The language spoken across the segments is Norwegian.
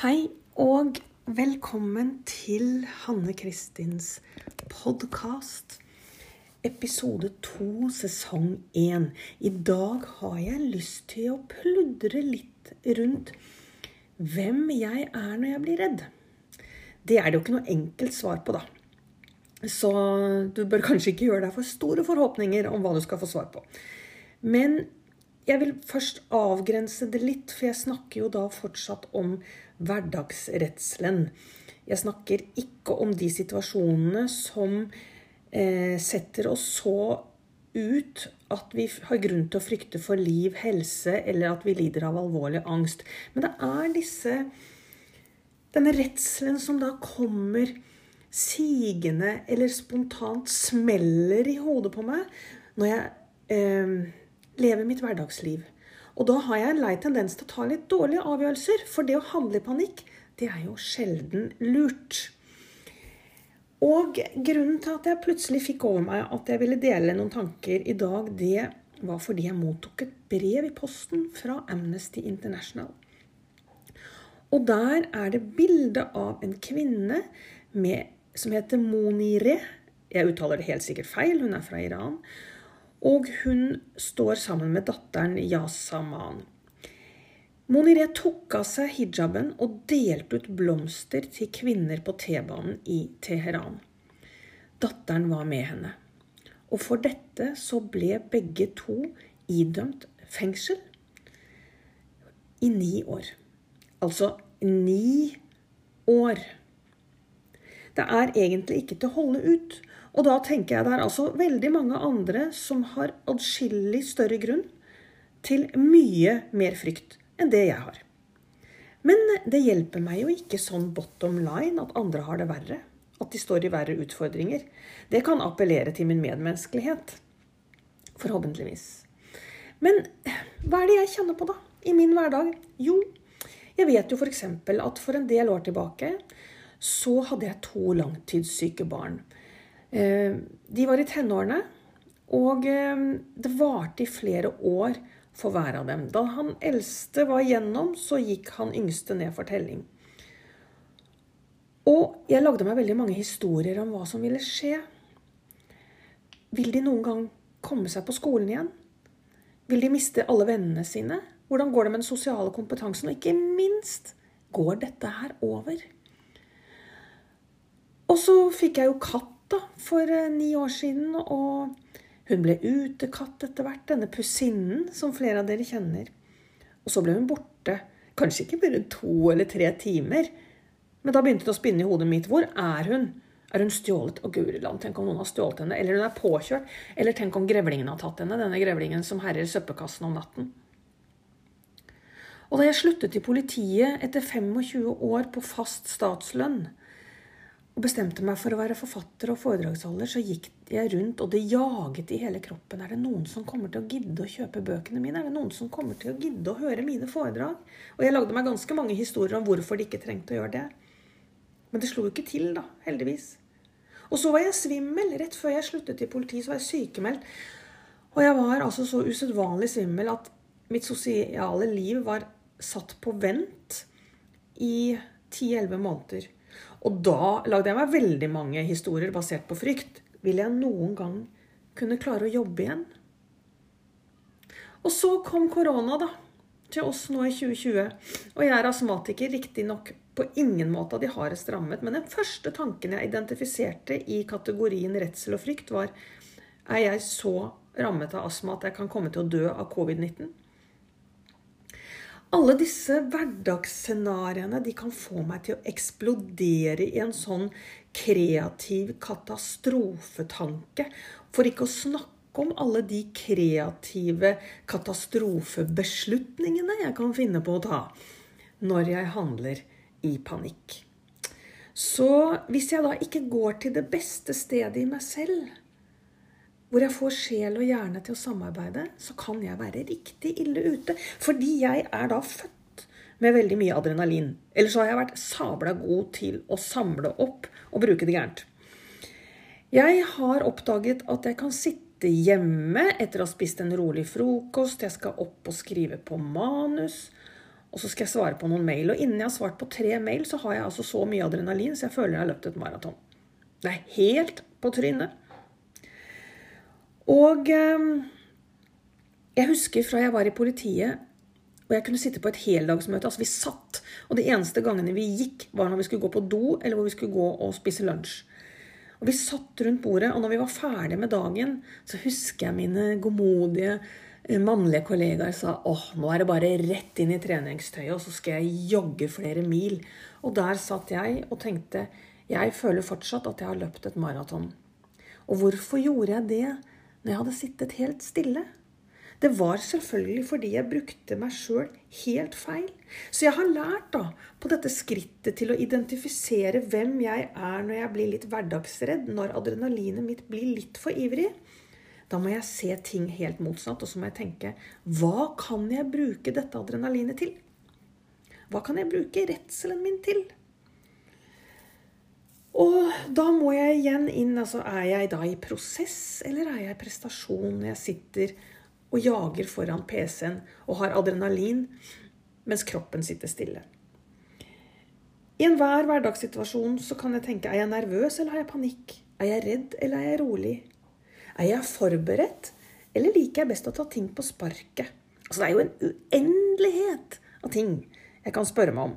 Hei og velkommen til Hanne Kristins podkast. Episode to, sesong én. I dag har jeg lyst til å pludre litt rundt hvem jeg er når jeg blir redd. Det er det jo ikke noe enkelt svar på, da. Så du bør kanskje ikke gjøre deg for store forhåpninger om hva du skal få svar på. Men jeg vil først avgrense det litt, for jeg snakker jo da fortsatt om hverdagsredselen. Jeg snakker ikke om de situasjonene som eh, setter oss så ut at vi har grunn til å frykte for liv, helse, eller at vi lider av alvorlig angst. Men det er disse Denne redselen som da kommer sigende eller spontant smeller i hodet på meg når jeg eh, lever mitt hverdagsliv. Og da har jeg en lei tendens til å ta litt dårlige avgjørelser, for det å handle i panikk, det er jo sjelden lurt. Og grunnen til at jeg plutselig fikk over meg at jeg ville dele noen tanker i dag, det var fordi jeg mottok et brev i posten fra Amnesty International. Og der er det bilde av en kvinne med, som heter Monire. Jeg uttaler det helt sikkert feil, hun er fra Iran. Og hun står sammen med datteren Yasaman. Moniré tok av seg hijaben og delte ut blomster til kvinner på T-banen i Teheran. Datteren var med henne. Og for dette så ble begge to idømt fengsel i ni år. Altså ni år. Det er egentlig ikke til å holde ut. Og da tenker jeg det er altså veldig mange andre som har adskillig større grunn til mye mer frykt enn det jeg har. Men det hjelper meg jo ikke sånn bottom line at andre har det verre. At de står i verre utfordringer. Det kan appellere til min medmenneskelighet. Forhåpentligvis. Men hva er det jeg kjenner på, da? I min hverdag? Jo, jeg vet jo f.eks. at for en del år tilbake så hadde jeg to langtidssyke barn. Eh, de var i tenårene, og eh, det varte i flere år for hver av dem. Da han eldste var igjennom, så gikk han yngste ned for telling. Og jeg lagde meg veldig mange historier om hva som ville skje. Vil de noen gang komme seg på skolen igjen? Vil de miste alle vennene sine? Hvordan går det med den sosiale kompetansen? Og ikke minst, går dette her over? Og så fikk jeg jo katt da, for eh, ni år siden. og hun ble utekatt etter hvert, denne pussinnen som flere av dere kjenner. Og så ble hun borte. Kanskje ikke bare to eller tre timer. Men da begynte det å spinne i hodet mitt. Hvor er hun? Er hun stjålet? Å, guri land, tenk om noen har stjålet henne. Eller hun er påkjørt. Eller tenk om grevlingen har tatt henne. Denne grevlingen som herjer søppelkassen om natten. Og da jeg sluttet i politiet etter 25 år på fast statslønn, og bestemte meg for å være forfatter og foredragsholder, så gikk jeg rundt, og det jaget i hele kroppen. Er det noen som kommer til å gidde å kjøpe bøkene mine? Er det noen som kommer til å gidde å høre mine foredrag? Og jeg lagde meg ganske mange historier om hvorfor de ikke trengte å gjøre det. Men det slo jo ikke til, da, heldigvis. Og så var jeg svimmel. Rett før jeg sluttet i politiet, så var jeg sykemeldt. Og jeg var altså så usedvanlig svimmel at mitt sosiale liv var satt på vent i 10-11 måneder. Og da lagde jeg meg veldig mange historier basert på frykt. Vil jeg noen gang kunne klare å jobbe igjen? Og så kom korona, da. Til oss nå i 2020. Og jeg er astmatiker, riktignok på ingen måte av de hardest rammet. Men den første tanken jeg identifiserte i kategorien redsel og frykt, var er jeg så rammet av astma at jeg kan komme til å dø av covid-19? Alle disse hverdagsscenarioene de kan få meg til å eksplodere i en sånn kreativ katastrofetanke. For ikke å snakke om alle de kreative katastrofebeslutningene jeg kan finne på å ta når jeg handler i panikk. Så hvis jeg da ikke går til det beste stedet i meg selv, hvor jeg får sjel og hjerne til å samarbeide, så kan jeg være riktig ille ute. Fordi jeg er da født med veldig mye adrenalin. Eller så har jeg vært sabla god til å samle opp og bruke det gærent. Jeg har oppdaget at jeg kan sitte hjemme etter å ha spist en rolig frokost. Jeg skal opp og skrive på manus. Og så skal jeg svare på noen mail. Og innen jeg har svart på tre mail, så har jeg altså så mye adrenalin, så jeg føler jeg har løpt et maraton. Det er helt på trynet. Og eh, jeg husker fra jeg var i politiet og jeg kunne sitte på et heldagsmøte. Altså, vi satt, og de eneste gangene vi gikk, var når vi skulle gå på do, eller hvor vi skulle gå og spise lunsj. Og Vi satt rundt bordet, og når vi var ferdige med dagen, så husker jeg mine godmodige eh, mannlige kollegaer sa åh, nå er det bare rett inn i treningstøyet, og så skal jeg jogge flere mil. Og der satt jeg og tenkte jeg føler fortsatt at jeg har løpt et maraton. Og hvorfor gjorde jeg det når jeg hadde sittet helt stille? Det var selvfølgelig fordi jeg brukte meg sjøl helt feil. Så jeg har lært da, på dette skrittet til å identifisere hvem jeg er når jeg blir litt hverdagsredd, når adrenalinet mitt blir litt for ivrig. Da må jeg se ting helt motsatt, og så må jeg tenke hva kan jeg bruke dette adrenalinet til? Hva kan jeg bruke redselen min til? Og da må jeg igjen inn. altså Er jeg da i prosess, eller er jeg i prestasjon? når Jeg sitter og jager foran PC-en og har adrenalin mens kroppen sitter stille. I enhver hverdagssituasjon så kan jeg tenke er jeg nervøs eller har jeg panikk? Er jeg redd eller er jeg rolig? Er jeg forberedt eller liker jeg best å ta ting på sparket? Altså, det er jo en uendelighet av ting jeg kan spørre meg om,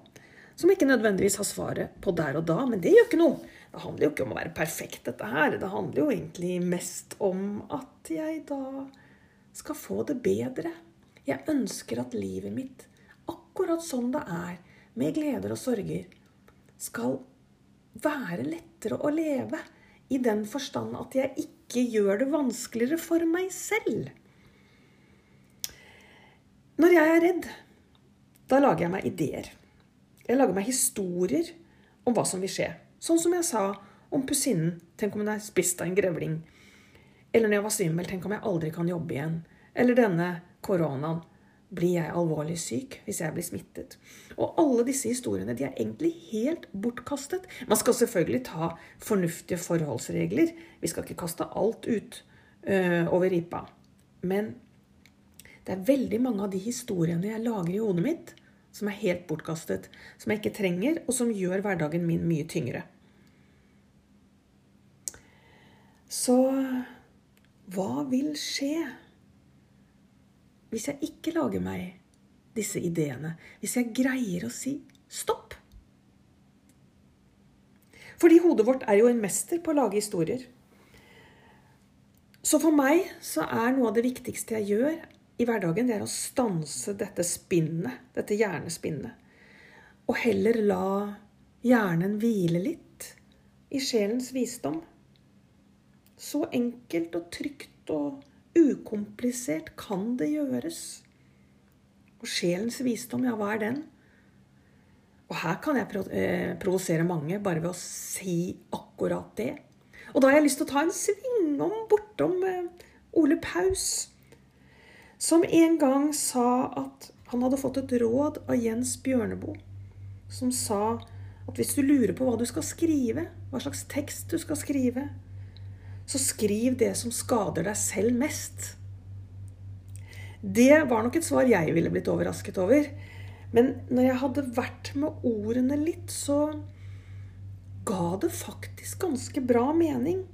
som ikke nødvendigvis har svaret på der og da, men det gjør ikke noe. Det handler jo ikke om å være perfekt, dette her. Det handler jo egentlig mest om at jeg da skal få det bedre. Jeg ønsker at livet mitt, akkurat sånn det er, med gleder og sorger, skal være lettere å leve. I den forstand at jeg ikke gjør det vanskeligere for meg selv. Når jeg er redd, da lager jeg meg ideer. Jeg lager meg historier om hva som vil skje. Sånn som jeg sa om pussinnen. Tenk om hun er spist av en grevling. Eller når jeg var svimmel, tenk om jeg aldri kan jobbe igjen. Eller denne koronaen. Blir jeg alvorlig syk hvis jeg blir smittet? Og alle disse historiene de er egentlig helt bortkastet. Man skal selvfølgelig ta fornuftige forholdsregler. Vi skal ikke kaste alt ut øh, over ripa. Men det er veldig mange av de historiene jeg lager i hodet mitt, som er helt bortkastet. Som jeg ikke trenger, og som gjør hverdagen min mye tyngre. Så hva vil skje hvis jeg ikke lager meg disse ideene? Hvis jeg greier å si stopp? Fordi hodet vårt er jo en mester på å lage historier. Så for meg så er noe av det viktigste jeg gjør i hverdagen, det er å stanse dette spinnet, dette hjernespinnet. Og heller la hjernen hvile litt i sjelens visdom. Så enkelt og trygt og ukomplisert kan det gjøres. Og sjelens visdom, ja, hva er den? Og her kan jeg eh, provosere mange bare ved å si akkurat det. Og da har jeg lyst til å ta en svingom bortom eh, Ole Paus, som en gang sa at han hadde fått et råd av Jens Bjørneboe, som sa at hvis du lurer på hva du skal skrive, hva slags tekst du skal skrive, så skriv det som skader deg selv mest. Det var nok et svar jeg ville blitt overrasket over. Men når jeg hadde vært med ordene litt, så ga det faktisk ganske bra mening.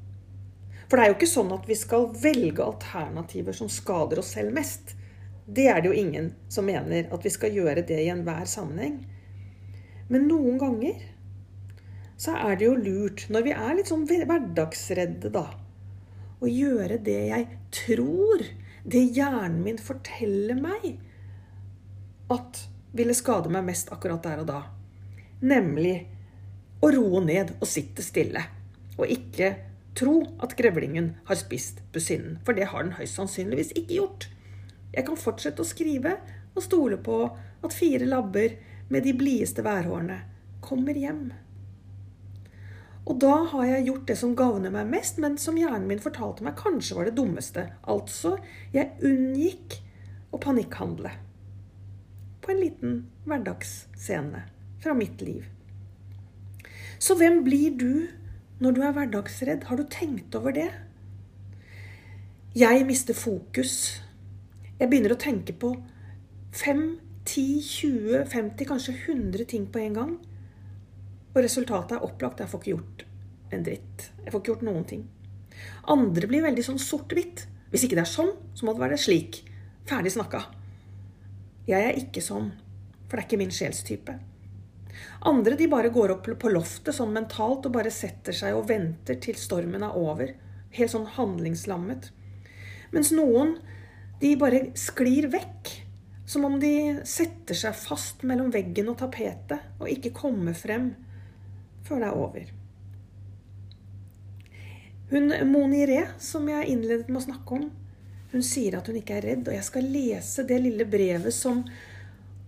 For det er jo ikke sånn at vi skal velge alternativer som skader oss selv mest. Det er det jo ingen som mener at vi skal gjøre det i enhver sammenheng. Men noen ganger så er det jo lurt, når vi er litt sånn hverdagsredde, da, å gjøre det jeg tror, det hjernen min forteller meg at ville skade meg mest akkurat der og da. Nemlig å roe ned og sitte stille. Og ikke tro at grevlingen har spist businnen. For det har den høyst sannsynligvis ikke gjort. Jeg kan fortsette å skrive og stole på at fire labber med de blideste værhårene kommer hjem. Og da har jeg gjort det som gagner meg mest, men som hjernen min fortalte meg kanskje var det dummeste. Altså, jeg unngikk å panikkhandle. På en liten hverdagsscene fra mitt liv. Så hvem blir du når du er hverdagsredd? Har du tenkt over det? Jeg mister fokus. Jeg begynner å tenke på fem 10, 20, 50, kanskje 100 ting på en gang. Og resultatet er opplagt. Jeg får ikke gjort en dritt. Jeg får ikke gjort noen ting. Andre blir veldig sånn sort-hvitt. Hvis ikke det er sånn, så må det være slik. Ferdig snakka. Jeg er ikke sånn, for det er ikke min sjelstype. Andre de bare går opp på loftet sånn mentalt og bare setter seg og venter til stormen er over. Helt sånn handlingslammet. Mens noen de bare sklir vekk. Som om de setter seg fast mellom veggen og tapetet og ikke kommer frem før det er over. Hun Moni Re, som jeg innledet med å snakke om, hun sier at hun ikke er redd. Og jeg skal lese det lille brevet som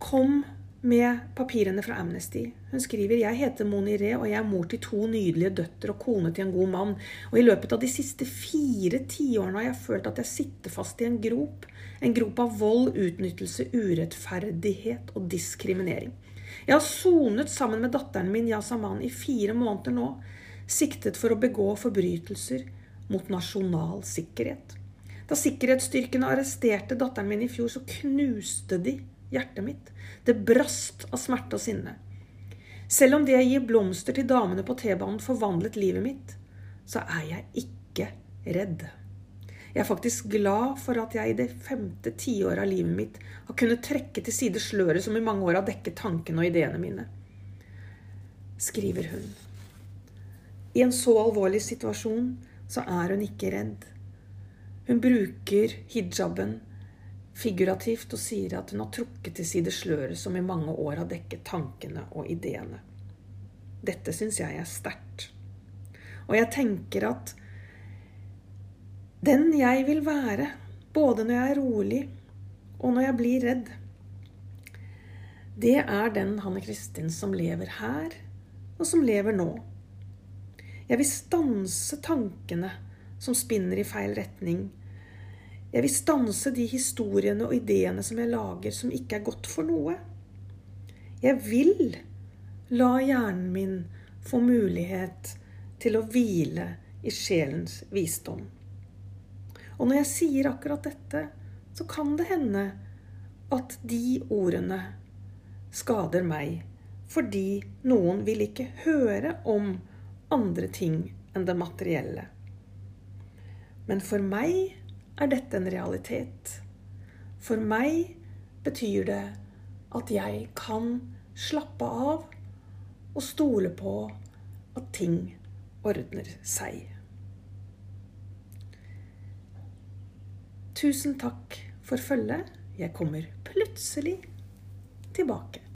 kom med papirene fra Amnesty. Hun skriver jeg heter Moni Re, og jeg er mor til to nydelige døtre og kone til en god mann. Og i løpet av de siste fire tiårene har jeg følt at jeg sitter fast i en grop. En grop av vold, utnyttelse, urettferdighet og diskriminering. Jeg har sonet sammen med datteren min Yasaman i fire måneder nå, siktet for å begå forbrytelser mot nasjonal sikkerhet. Da sikkerhetsstyrkene arresterte datteren min i fjor, så knuste de hjertet mitt. Det brast av smerte og sinne. Selv om det jeg gir blomster til damene på T-banen forvandlet livet mitt, så er jeg ikke redd. Jeg er faktisk glad for at jeg i det femte tiåret av livet mitt har kunnet trekke til side sløret som i mange år har dekket tankene og ideene mine. Skriver hun. I en så alvorlig situasjon så er hun ikke redd. Hun bruker hijaben figurativt og sier at hun har trukket til side sløret som i mange år har dekket tankene og ideene. Dette syns jeg er sterkt. Og jeg tenker at den jeg vil være, både når jeg er rolig og når jeg blir redd, det er den Hanne Kristin som lever her, og som lever nå. Jeg vil stanse tankene som spinner i feil retning, jeg vil stanse de historiene og ideene som jeg lager som ikke er godt for noe. Jeg vil la hjernen min få mulighet til å hvile i sjelens visdom. Og når jeg sier akkurat dette, så kan det hende at de ordene skader meg, fordi noen vil ikke høre om andre ting enn det materielle. Men for meg er dette en realitet. For meg betyr det at jeg kan slappe av og stole på at ting ordner seg. Tusen takk for følget. Jeg kommer plutselig tilbake.